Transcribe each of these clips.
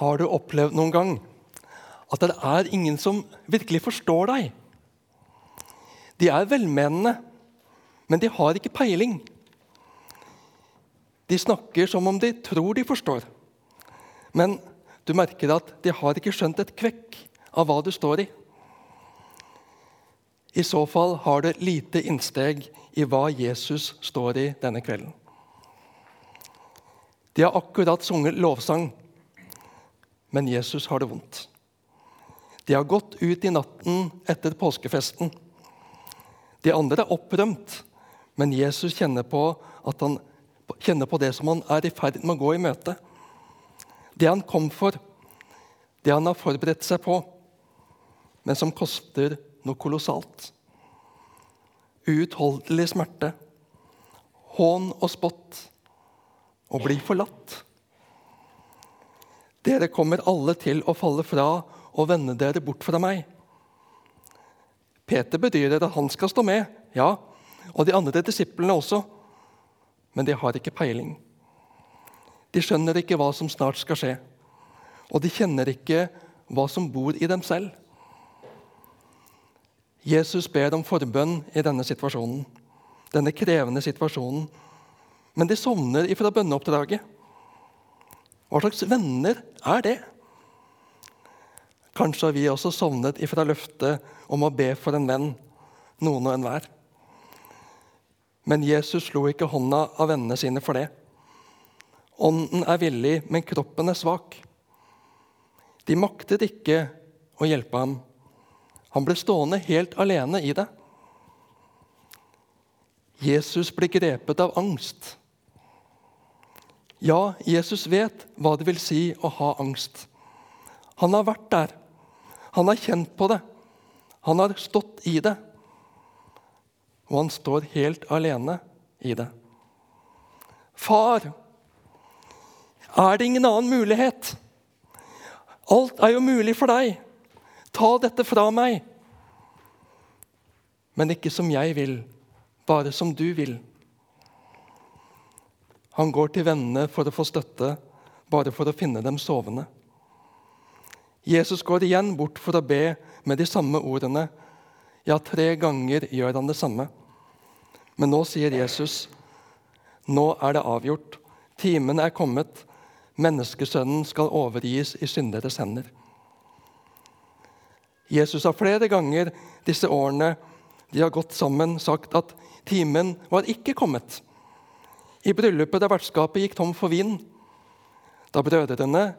Har du opplevd noen gang at det er ingen som virkelig forstår deg? De er velmenende, men de har ikke peiling. De snakker som om de tror de forstår, men du merker at de har ikke skjønt et kvekk av hva du står i. I så fall har det lite innsteg i hva Jesus står i denne kvelden. De har akkurat sunget lovsang, men Jesus har det vondt. De har gått ut i natten etter påskefesten. De andre er opprømt, men Jesus kjenner på, han, kjenner på det som han er i ferd med å gå i møte. Det han kom for, det han har forberedt seg på, men som koster noe kolossalt. Uutholdelig smerte, hån og spott, å bli forlatt. Dere kommer alle til å falle fra og vende dere bort fra meg. Peter bedyrer at han skal stå med, ja, og de andre disiplene også, men de har ikke peiling. De skjønner ikke hva som snart skal skje, og de kjenner ikke hva som bor i dem selv. Jesus ber om forbønn i denne situasjonen, denne krevende situasjonen. Men de sovner ifra bønneoppdraget. Hva slags venner er det? Kanskje har vi også sovnet ifra løftet om å be for en venn, noen og enhver. Men Jesus slo ikke hånda av vennene sine for det. Ånden er villig, men kroppen er svak. De maktet ikke å hjelpe ham. Han ble stående helt alene i det. Jesus ble grepet av angst. Ja, Jesus vet hva det vil si å ha angst. Han har vært der. Han har kjent på det. Han har stått i det. Og han står helt alene i det. Far, er det ingen annen mulighet? Alt er jo mulig for deg. Ta dette fra meg. Men ikke som jeg vil, bare som du vil. Han går til vennene for å få støtte, bare for å finne dem sovende. Jesus går igjen bort for å be med de samme ordene. Ja, tre ganger gjør han det samme. Men nå sier Jesus, 'Nå er det avgjort. Timen er kommet. Menneskesønnen skal overgis i synderes hender.' Jesus har flere ganger disse årene de har gått sammen, sagt at timen var ikke kommet. I bryllupet da vertskapet gikk tom for vin, da brødrene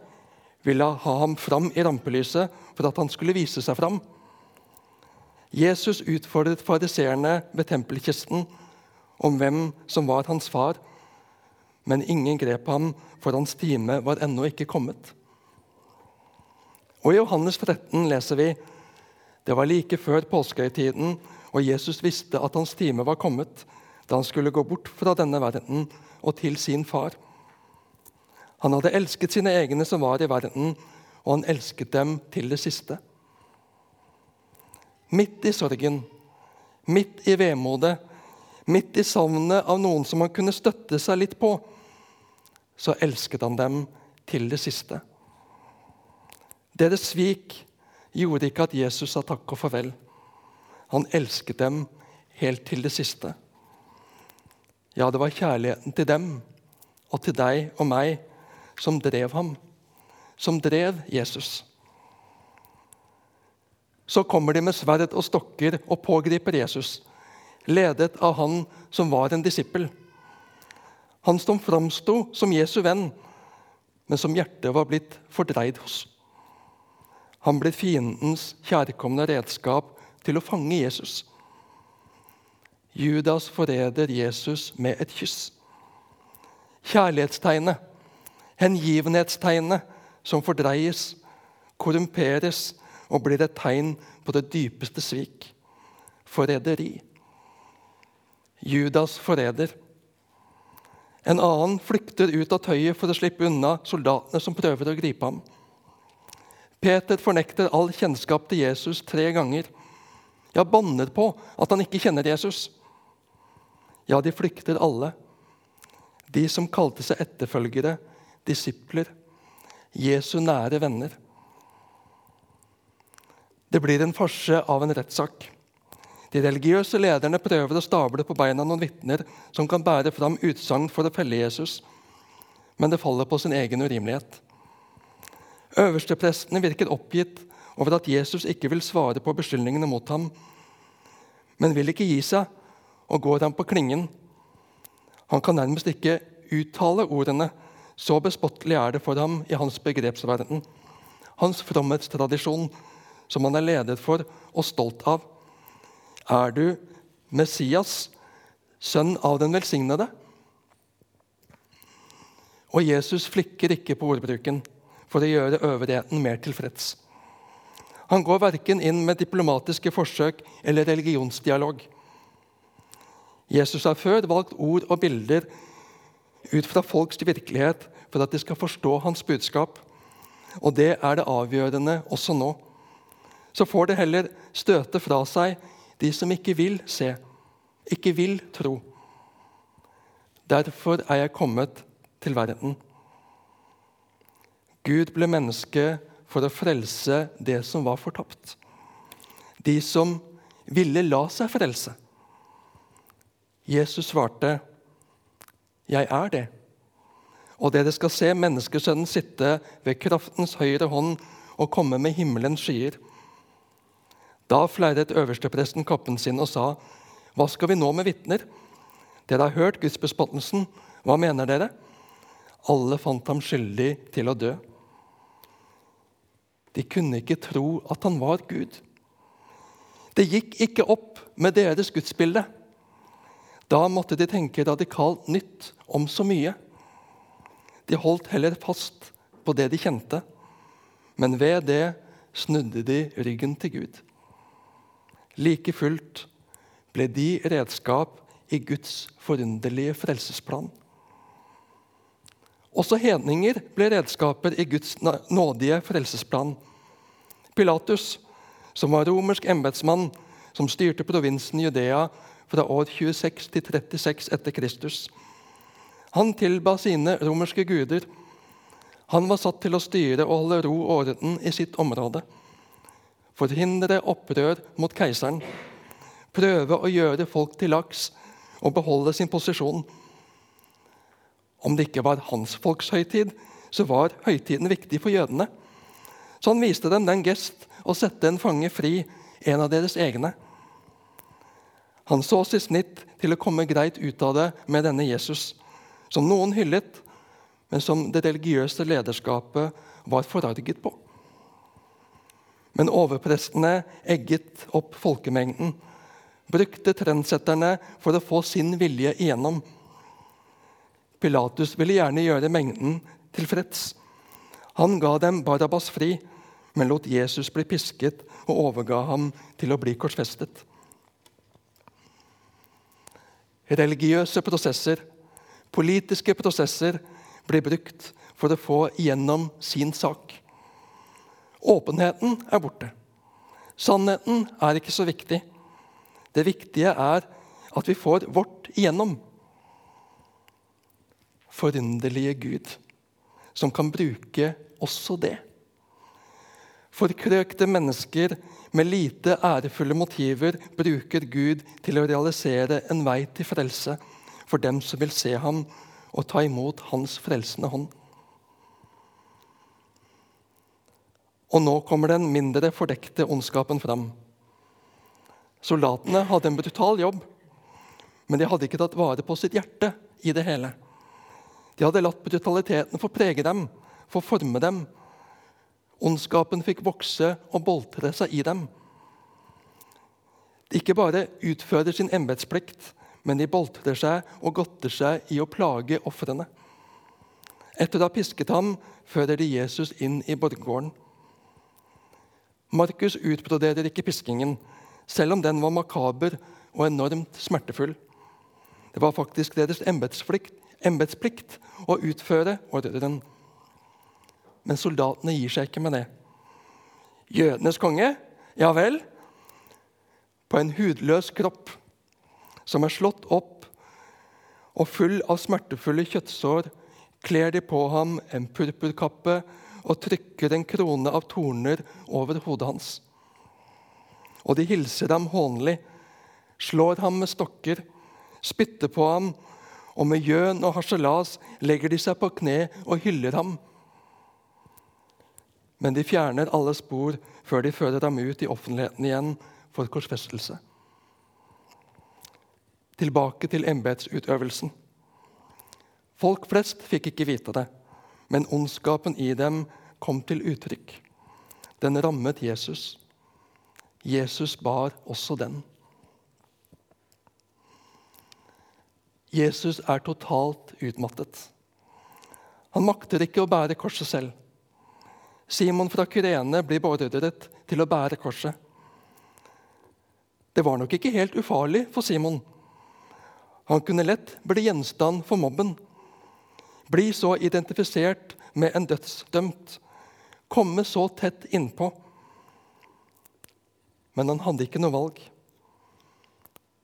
ville ha ham fram i rampelyset for at han skulle vise seg fram. Jesus utfordret fariseerne ved tempelkisten om hvem som var hans far, men ingen grep ham, for hans time var ennå ikke kommet. Og I Johannes 13 leser vi det var like før påskehøytiden, og Jesus visste at hans time var kommet, da han skulle gå bort fra denne verden og til sin far. Han hadde elsket sine egne som var i verden, og han elsket dem til det siste. Midt i sorgen, midt i vemodet, midt i savnet av noen som han kunne støtte seg litt på, så elsket han dem til det siste. Deres svik gjorde ikke at Jesus sa takk og farvel. Han elsket dem helt til det siste. Ja, det var kjærligheten til dem og til deg og meg som drev ham, som drev Jesus. Så kommer de med sverd og stokker og pågriper Jesus, ledet av han som var en disippel. Han som framsto som Jesu venn, men som hjertet var blitt fordreid hos. Han ble fiendens kjærkomne redskap til å fange Jesus. Judas forræder Jesus med et kyss. Kjærlighetstegnet hengivenhetstegnet som fordreies, korrumperes og blir et tegn på det dypeste svik forræderi. Judas forræder. En annen flykter ut av tøyet for å slippe unna soldatene som prøver å gripe ham. Peter fornekter all kjennskap til Jesus tre ganger. Ja, banner på at han ikke kjenner Jesus. Ja, de flykter alle. De som kalte seg etterfølgere, disipler. Jesu nære venner. Det blir en farse av en rettssak. De religiøse lederne prøver å stable på beina noen vitner som kan bære fram utsagn for å felle Jesus, men det faller på sin egen urimelighet. Øversteprestene virker oppgitt over at Jesus ikke vil svare på beskyldningene mot ham, men vil ikke gi seg og går ham på klingen. Han kan nærmest ikke uttale ordene, så bespottelig er det for ham i hans begrepsverden. Hans fromhetstradisjon som han er leder for og stolt av. Er du Messias, sønn av den velsignede? Og Jesus flikker ikke på ordbruken for å gjøre øvrigheten mer tilfreds. Han går verken inn med diplomatiske forsøk eller religionsdialog. Jesus har før valgt ord og bilder ut fra folks virkelighet for at de skal forstå hans budskap. Og det er det avgjørende også nå så får det heller støte fra seg de som ikke vil se, ikke vil tro. Derfor er jeg kommet til verden. Gud ble menneske for å frelse det som var fortapt. De som ville la seg frelse. Jesus svarte, 'Jeg er det.' Og dere skal se menneskesønnen sitte ved kraftens høyre hånd og komme med himmelens skyer. Da fleiret øverstepresten kappen sin og sa, 'Hva skal vi nå med vitner?' 'Dere har hørt gudsbespottelsen. Hva mener dere?' Alle fant ham skyldig til å dø. De kunne ikke tro at han var Gud. Det gikk ikke opp med deres gudsbilde. Da måtte de tenke radikalt nytt om så mye. De holdt heller fast på det de kjente, men ved det snudde de ryggen til Gud. Like fullt ble de redskap i Guds forunderlige frelsesplan. Også hedninger ble redskaper i Guds nådige frelsesplan. Pilatus, som var romersk embetsmann som styrte provinsen Judea fra år 26 til 36 etter Kristus. Han tilba sine romerske guder. Han var satt til å styre og holde ro og orden i sitt område forhindre opprør mot keiseren, prøve å gjøre folk til laks og beholde sin posisjon. Om det ikke var hans folks høytid, så var høytiden viktig for jødene. Så han viste dem den gest å sette en fange fri, en av deres egne. Han så sitt snitt til å komme greit ut av det med denne Jesus, som noen hyllet, men som det religiøse lederskapet var forarget på. Men overprestene egget opp folkemengden, brukte trendsetterne for å få sin vilje igjennom. Pilatus ville gjerne gjøre mengden tilfreds. Han ga dem Barabas fri, men lot Jesus bli pisket og overga ham til å bli korsfestet. Religiøse prosesser, politiske prosesser, blir brukt for å få igjennom sin sak. Åpenheten er borte. Sannheten er ikke så viktig. Det viktige er at vi får vårt igjennom. Forunderlige Gud, som kan bruke også det. Forkrøkte mennesker med lite ærefulle motiver bruker Gud til å realisere en vei til frelse for dem som vil se ham og ta imot hans frelsende hånd. Og nå kommer den mindre fordekte ondskapen fram. Soldatene hadde en brutal jobb, men de hadde ikke tatt vare på sitt hjerte i det hele. De hadde latt brutaliteten få prege dem, få forme dem. Ondskapen fikk vokse og boltre seg i dem. De ikke bare utfører sin embetsplikt, men de boltrer seg og godter seg i å plage ofrene. Etter å ha pisket ham fører de Jesus inn i borggården. Markus utbroderer ikke piskingen, selv om den var makaber og enormt smertefull. Det var faktisk deres embetsplikt å utføre ordren. Men soldatene gir seg ikke med det. Jødenes konge? Ja vel? På en hudløs kropp som er slått opp og full av smertefulle kjøttsår, kler de på ham en purpurkappe og trykker en krone av torner over hodet hans. Og de hilser ham hånlig, slår ham med stokker, spytter på ham, og med gjøn og harselas legger de seg på kne og hyller ham. Men de fjerner alle spor før de fører ham ut i offentligheten igjen for korsfestelse. Tilbake til embetsutøvelsen. Folk flest fikk ikke vite det, men ondskapen i dem kom til uttrykk. Den rammet Jesus. Jesus bar også den. Jesus er totalt utmattet. Han makter ikke å bære korset selv. Simon fra Kyrene blir beordret til å bære korset. Det var nok ikke helt ufarlig for Simon. Han kunne lett bli gjenstand for mobben. Bli så identifisert med en dødsdømt. Komme så tett innpå. Men han hadde ikke noe valg.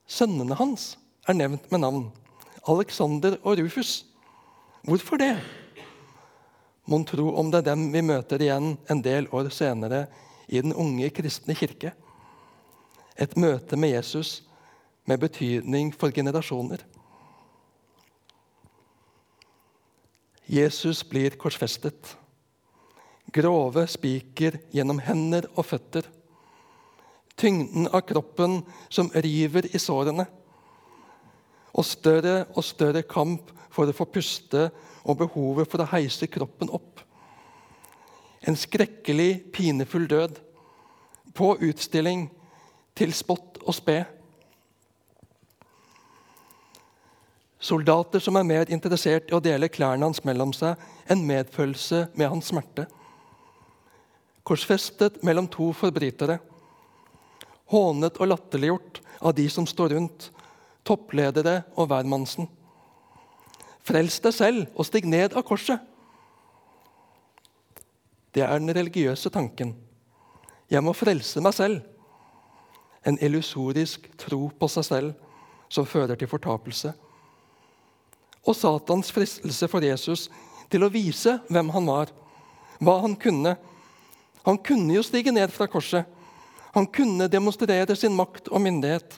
Sønnene hans er nevnt med navn. Alexander og Rufus. Hvorfor det? Mon tro om det er dem vi møter igjen en del år senere i den unge kristne kirke. Et møte med Jesus med betydning for generasjoner. Jesus blir korsfestet. Grove spiker gjennom hender og føtter. Tyngden av kroppen som river i sårene. Og større og større kamp for å få puste og behovet for å heise kroppen opp. En skrekkelig, pinefull død. På utstilling til spott og spe. Soldater som er mer interessert i å dele klærne hans mellom seg enn medfølelse med hans smerte. Korsfestet mellom to forbrytere. Hånet og latterliggjort av de som står rundt, toppledere og hvermannsen. Frels deg selv og stig ned av korset. Det er den religiøse tanken. Jeg må frelse meg selv. En illusorisk tro på seg selv som fører til fortapelse. Og Satans fristelse for Jesus til å vise hvem han var, hva han kunne. Han kunne jo stige ned fra korset. Han kunne demonstrere sin makt og myndighet.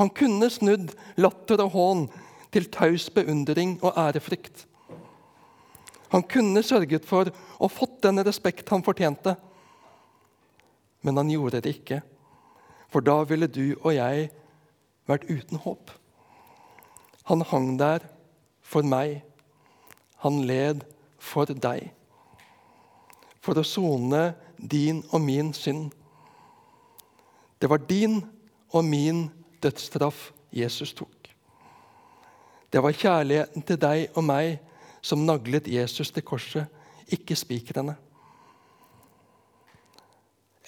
Han kunne snudd latter og hån til taus beundring og ærefrykt. Han kunne sørget for og fått den respekt han fortjente. Men han gjorde det ikke, for da ville du og jeg vært uten håp. Han hang der for meg. Han led for deg. For å sone din og min synd. Det var din og min dødsstraff Jesus tok. Det var kjærligheten til deg og meg som naglet Jesus til korset, ikke spikrene.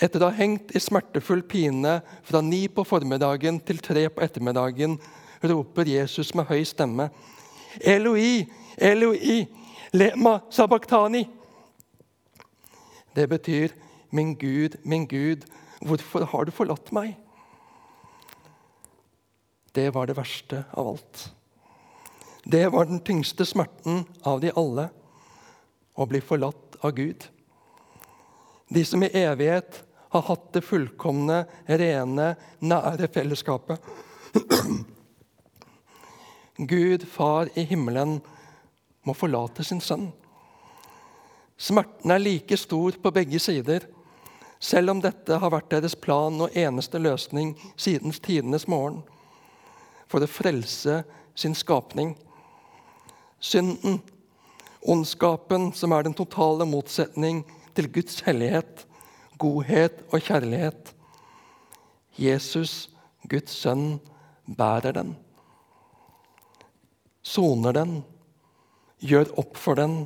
Etter å ha hengt i smertefull pine fra ni på formiddagen til tre på ettermiddagen, roper Jesus med høy stemme. Eloi, Eloi, lema sabachthani. Det betyr, min Gud, min Gud, hvorfor har du forlatt meg? Det var det verste av alt. Det var den tyngste smerten av de alle å bli forlatt av Gud. De som i evighet har hatt det fullkomne, rene, nære fellesskapet. Gud, Far i himmelen, må forlate sin sønn. Smerten er like stor på begge sider, selv om dette har vært deres plan og eneste løsning siden tidenes morgen, for å frelse sin skapning synden, ondskapen som er den totale motsetning til Guds hellighet, godhet og kjærlighet. Jesus, Guds sønn, bærer den. Soner den, gjør opp for den,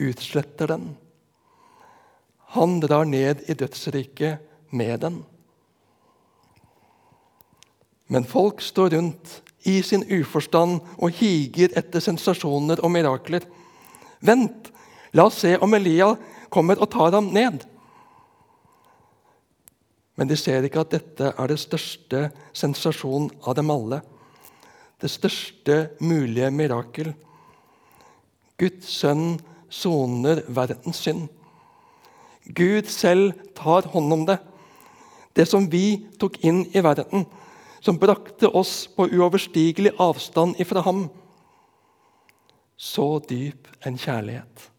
utsletter den. Han drar ned i dødsriket med den. Men folk står rundt i sin uforstand og higer etter sensasjoner og mirakler. Vent, la oss se om Elia kommer og tar ham ned. Men de ser ikke at dette er det største sensasjonen av dem alle. Det største mulige mirakel. Guds sønn soner verdens synd. Gud selv tar hånd om det. Det som vi tok inn i verden, som brakte oss på uoverstigelig avstand ifra ham. Så dyp en kjærlighet.